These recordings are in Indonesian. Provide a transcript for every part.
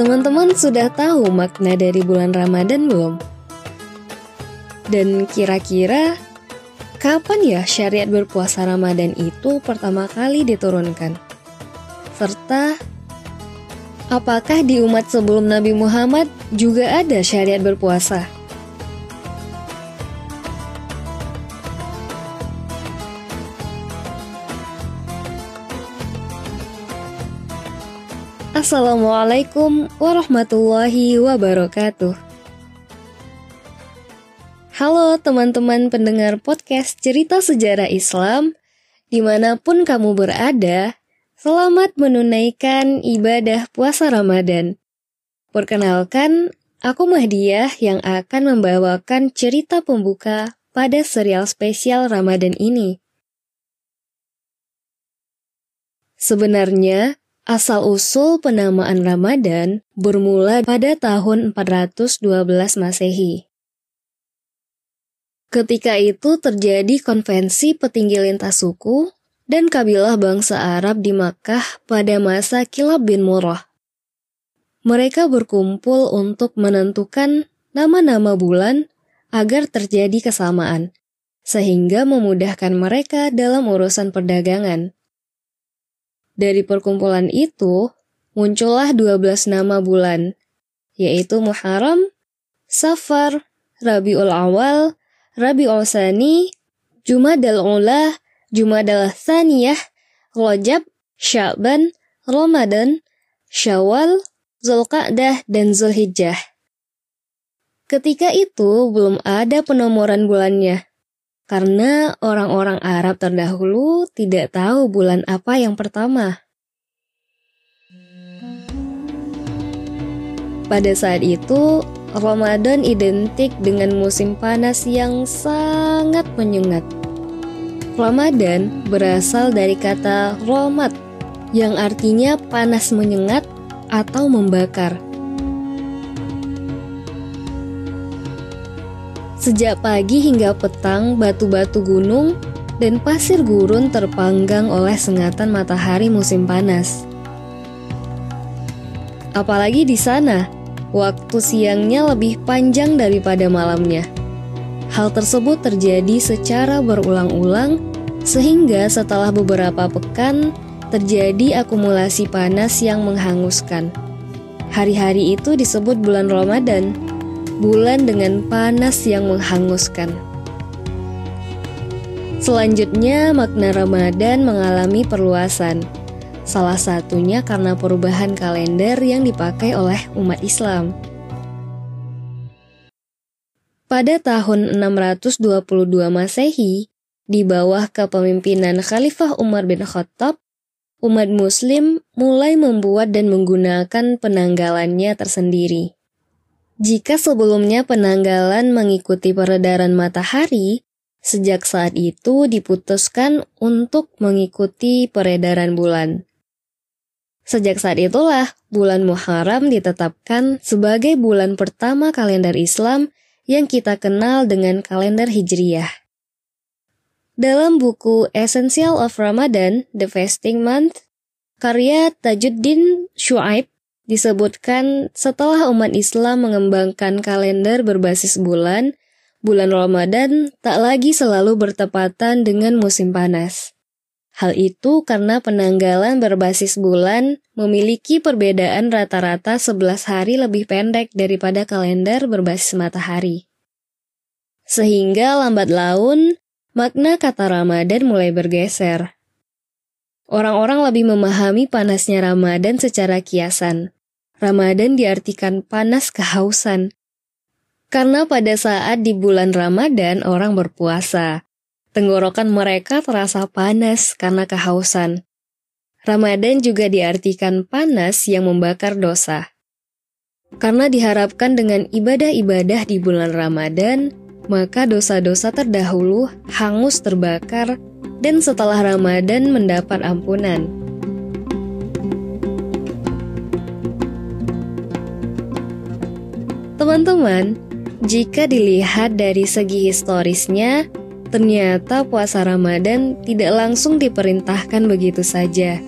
Teman-teman sudah tahu makna dari bulan Ramadan belum? Dan kira-kira kapan ya syariat berpuasa Ramadan itu pertama kali diturunkan? Serta apakah di umat sebelum Nabi Muhammad juga ada syariat berpuasa? Assalamualaikum warahmatullahi wabarakatuh. Halo teman-teman pendengar podcast Cerita Sejarah Islam, di mana pun kamu berada, selamat menunaikan ibadah puasa Ramadan. Perkenalkan, aku Mahdiah yang akan membawakan cerita pembuka pada serial spesial Ramadan ini. Sebenarnya, Asal-usul penamaan Ramadan bermula pada tahun 412 Masehi. Ketika itu terjadi konvensi petinggi lintas suku dan kabilah bangsa Arab di Makkah pada masa Kilab bin Murrah. Mereka berkumpul untuk menentukan nama-nama bulan agar terjadi kesamaan, sehingga memudahkan mereka dalam urusan perdagangan. Dari perkumpulan itu, muncullah 12 nama bulan, yaitu Muharram, Safar, Rabiul Awal, Rabiul Sani, Jumadal Ula, Jumadal Thaniyah, Rajab, Sya'ban, Ramadan, Syawal, Zulqa'dah, dan Zulhijjah. Ketika itu belum ada penomoran bulannya, karena orang-orang Arab terdahulu tidak tahu bulan apa yang pertama. Pada saat itu, Ramadan identik dengan musim panas yang sangat menyengat. Ramadan berasal dari kata romat, yang artinya panas menyengat atau membakar. Sejak pagi hingga petang, batu-batu gunung dan pasir gurun terpanggang oleh sengatan matahari musim panas. Apalagi di sana, waktu siangnya lebih panjang daripada malamnya. Hal tersebut terjadi secara berulang-ulang, sehingga setelah beberapa pekan terjadi akumulasi panas yang menghanguskan. Hari-hari itu disebut bulan Ramadan bulan dengan panas yang menghanguskan. Selanjutnya, makna Ramadan mengalami perluasan. Salah satunya karena perubahan kalender yang dipakai oleh umat Islam. Pada tahun 622 Masehi, di bawah kepemimpinan Khalifah Umar bin Khattab, umat Muslim mulai membuat dan menggunakan penanggalannya tersendiri. Jika sebelumnya penanggalan mengikuti peredaran matahari, sejak saat itu diputuskan untuk mengikuti peredaran bulan. Sejak saat itulah bulan Muharram ditetapkan sebagai bulan pertama kalender Islam yang kita kenal dengan kalender Hijriyah. Dalam buku Essential of Ramadan, The Fasting Month, karya Tajuddin Shu'aib disebutkan setelah umat Islam mengembangkan kalender berbasis bulan, bulan Ramadan tak lagi selalu bertepatan dengan musim panas. Hal itu karena penanggalan berbasis bulan memiliki perbedaan rata-rata 11 hari lebih pendek daripada kalender berbasis matahari. Sehingga lambat laun, makna kata Ramadan mulai bergeser. Orang-orang lebih memahami panasnya Ramadan secara kiasan. Ramadan diartikan panas kehausan. Karena pada saat di bulan Ramadan orang berpuasa, tenggorokan mereka terasa panas karena kehausan. Ramadan juga diartikan panas yang membakar dosa. Karena diharapkan dengan ibadah-ibadah di bulan Ramadan, maka dosa-dosa terdahulu hangus terbakar dan setelah Ramadan mendapat ampunan. Teman-teman, jika dilihat dari segi historisnya, ternyata puasa Ramadan tidak langsung diperintahkan begitu saja.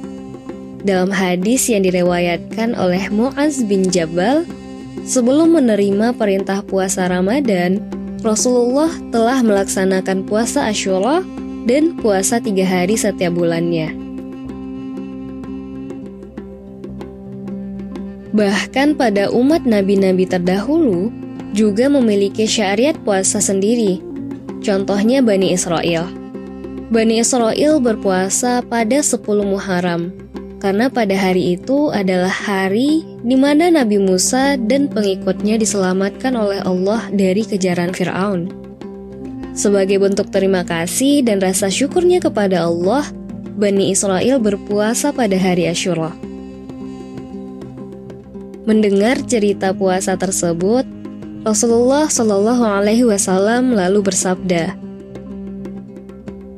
dalam hadis yang direwayatkan oleh Muaz bin Jabal, sebelum menerima perintah puasa Ramadan, Rasulullah telah melaksanakan puasa Ashura dan puasa tiga hari setiap bulannya. Bahkan pada umat nabi-nabi terdahulu juga memiliki syariat puasa sendiri. Contohnya Bani Israel. Bani Israel berpuasa pada 10 Muharram, karena pada hari itu adalah hari di mana Nabi Musa dan pengikutnya diselamatkan oleh Allah dari kejaran Firaun. Sebagai bentuk terima kasih dan rasa syukurnya kepada Allah, Bani Israel berpuasa pada hari Ashura. Mendengar cerita puasa tersebut, Rasulullah Shallallahu Alaihi Wasallam lalu bersabda,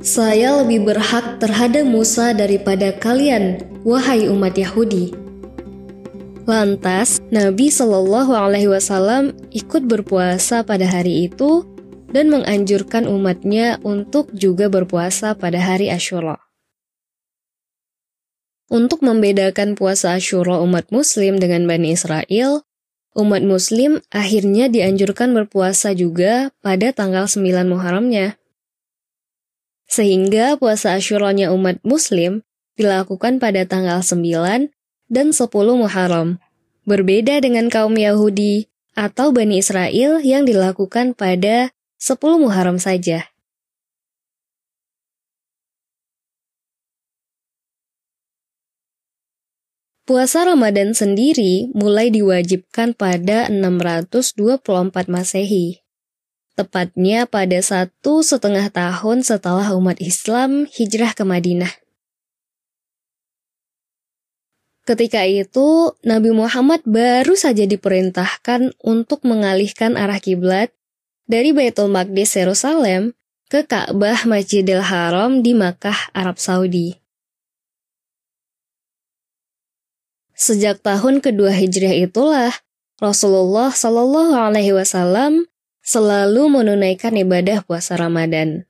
saya lebih berhak terhadap Musa daripada kalian, wahai umat Yahudi. Lantas, Nabi Shallallahu Alaihi Wasallam ikut berpuasa pada hari itu dan menganjurkan umatnya untuk juga berpuasa pada hari Ashura. Untuk membedakan puasa Ashura umat Muslim dengan Bani Israel, umat Muslim akhirnya dianjurkan berpuasa juga pada tanggal 9 Muharramnya. Sehingga puasa Asyuranya umat muslim dilakukan pada tanggal 9 dan 10 Muharram. Berbeda dengan kaum Yahudi atau Bani Israel yang dilakukan pada 10 Muharram saja. Puasa Ramadan sendiri mulai diwajibkan pada 624 Masehi tepatnya pada satu setengah tahun setelah umat Islam hijrah ke Madinah. Ketika itu, Nabi Muhammad baru saja diperintahkan untuk mengalihkan arah kiblat dari Baitul Maqdis Yerusalem ke Ka'bah Masjidil Haram di Makkah, Arab Saudi. Sejak tahun kedua Hijriah itulah Rasulullah Shallallahu Alaihi Wasallam selalu menunaikan ibadah puasa Ramadan.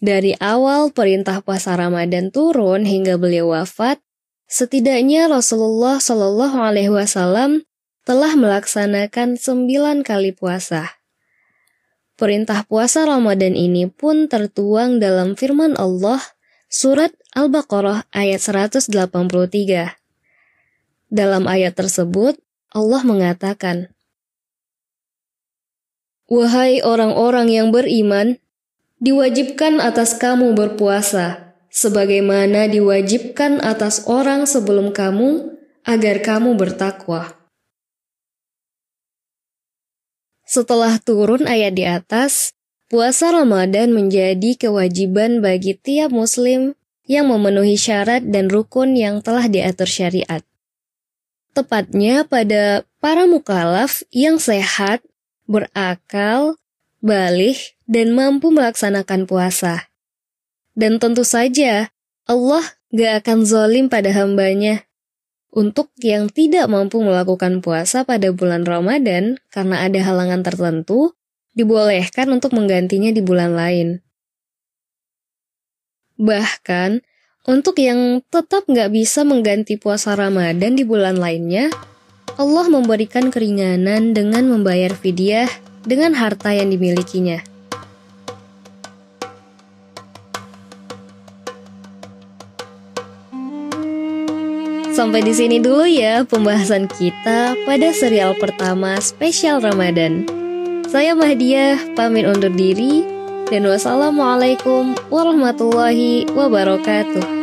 Dari awal perintah puasa Ramadan turun hingga beliau wafat, setidaknya Rasulullah Shallallahu Alaihi Wasallam telah melaksanakan sembilan kali puasa. Perintah puasa Ramadan ini pun tertuang dalam firman Allah surat Al-Baqarah ayat 183. Dalam ayat tersebut, Allah mengatakan, Wahai orang-orang yang beriman, diwajibkan atas kamu berpuasa, sebagaimana diwajibkan atas orang sebelum kamu, agar kamu bertakwa. Setelah turun ayat di atas, puasa Ramadan menjadi kewajiban bagi tiap Muslim yang memenuhi syarat dan rukun yang telah diatur syariat. Tepatnya pada para mukalaf yang sehat berakal, balik, dan mampu melaksanakan puasa. Dan tentu saja, Allah gak akan zolim pada hambanya. Untuk yang tidak mampu melakukan puasa pada bulan Ramadan karena ada halangan tertentu, dibolehkan untuk menggantinya di bulan lain. Bahkan, untuk yang tetap nggak bisa mengganti puasa Ramadan di bulan lainnya, Allah memberikan keringanan dengan membayar fidyah dengan harta yang dimilikinya. Sampai di sini dulu ya pembahasan kita pada serial pertama spesial Ramadan. Saya Mahdiah, pamit undur diri, dan wassalamualaikum warahmatullahi wabarakatuh.